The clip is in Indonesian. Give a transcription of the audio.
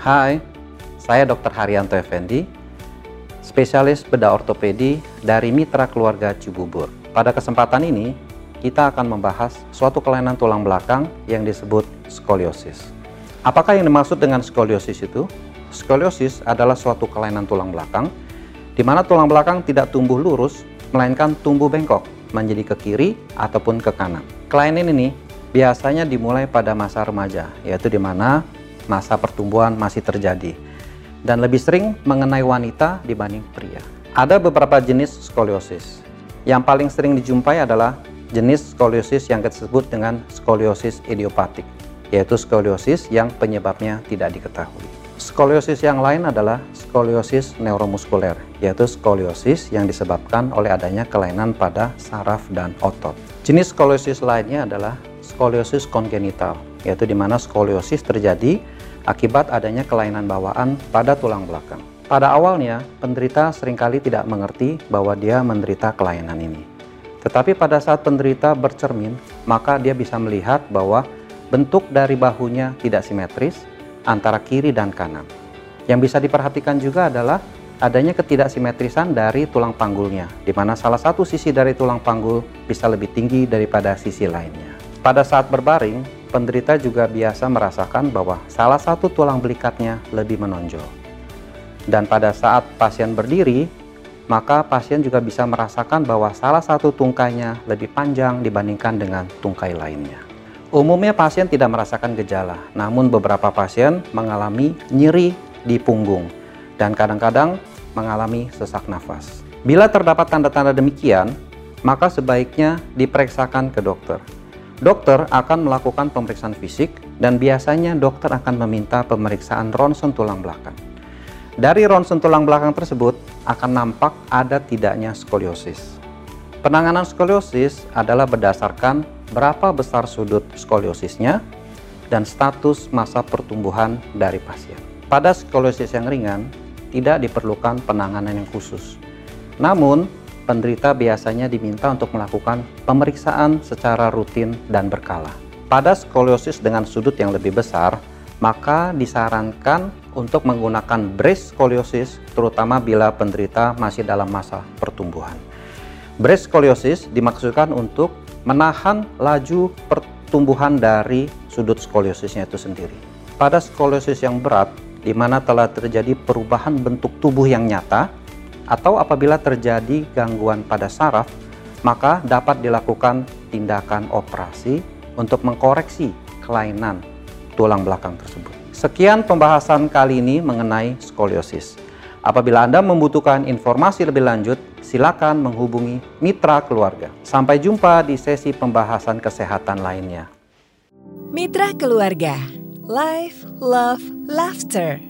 Hai, saya Dr. Haryanto Effendi, spesialis bedah ortopedi dari Mitra Keluarga Cibubur. Pada kesempatan ini, kita akan membahas suatu kelainan tulang belakang yang disebut skoliosis. Apakah yang dimaksud dengan skoliosis itu? Skoliosis adalah suatu kelainan tulang belakang di mana tulang belakang tidak tumbuh lurus, melainkan tumbuh bengkok menjadi ke kiri ataupun ke kanan. Kelainan ini biasanya dimulai pada masa remaja, yaitu di mana masa pertumbuhan masih terjadi dan lebih sering mengenai wanita dibanding pria. Ada beberapa jenis skoliosis. Yang paling sering dijumpai adalah jenis skoliosis yang disebut dengan skoliosis idiopatik, yaitu skoliosis yang penyebabnya tidak diketahui. Skoliosis yang lain adalah skoliosis neuromuskuler, yaitu skoliosis yang disebabkan oleh adanya kelainan pada saraf dan otot. Jenis skoliosis lainnya adalah skoliosis kongenital, yaitu di mana skoliosis terjadi akibat adanya kelainan bawaan pada tulang belakang. Pada awalnya, penderita sering kali tidak mengerti bahwa dia menderita kelainan ini. Tetapi pada saat penderita bercermin, maka dia bisa melihat bahwa bentuk dari bahunya tidak simetris antara kiri dan kanan. Yang bisa diperhatikan juga adalah adanya ketidaksimetrisan dari tulang panggulnya, di mana salah satu sisi dari tulang panggul bisa lebih tinggi daripada sisi lainnya. Pada saat berbaring, penderita juga biasa merasakan bahwa salah satu tulang belikatnya lebih menonjol. Dan pada saat pasien berdiri, maka pasien juga bisa merasakan bahwa salah satu tungkainya lebih panjang dibandingkan dengan tungkai lainnya. Umumnya pasien tidak merasakan gejala, namun beberapa pasien mengalami nyeri di punggung dan kadang-kadang mengalami sesak nafas. Bila terdapat tanda-tanda demikian, maka sebaiknya diperiksakan ke dokter Dokter akan melakukan pemeriksaan fisik dan biasanya dokter akan meminta pemeriksaan ronsen tulang belakang. Dari ronsen tulang belakang tersebut akan nampak ada tidaknya skoliosis. Penanganan skoliosis adalah berdasarkan berapa besar sudut skoliosisnya dan status masa pertumbuhan dari pasien. Pada skoliosis yang ringan, tidak diperlukan penanganan yang khusus. Namun, penderita biasanya diminta untuk melakukan pemeriksaan secara rutin dan berkala. Pada skoliosis dengan sudut yang lebih besar, maka disarankan untuk menggunakan brace skoliosis terutama bila penderita masih dalam masa pertumbuhan. Brace skoliosis dimaksudkan untuk menahan laju pertumbuhan dari sudut skoliosisnya itu sendiri. Pada skoliosis yang berat, di mana telah terjadi perubahan bentuk tubuh yang nyata, atau apabila terjadi gangguan pada saraf, maka dapat dilakukan tindakan operasi untuk mengkoreksi kelainan tulang belakang tersebut. Sekian pembahasan kali ini mengenai skoliosis. Apabila Anda membutuhkan informasi lebih lanjut, silakan menghubungi mitra keluarga. Sampai jumpa di sesi pembahasan kesehatan lainnya. Mitra keluarga, life, love, laughter.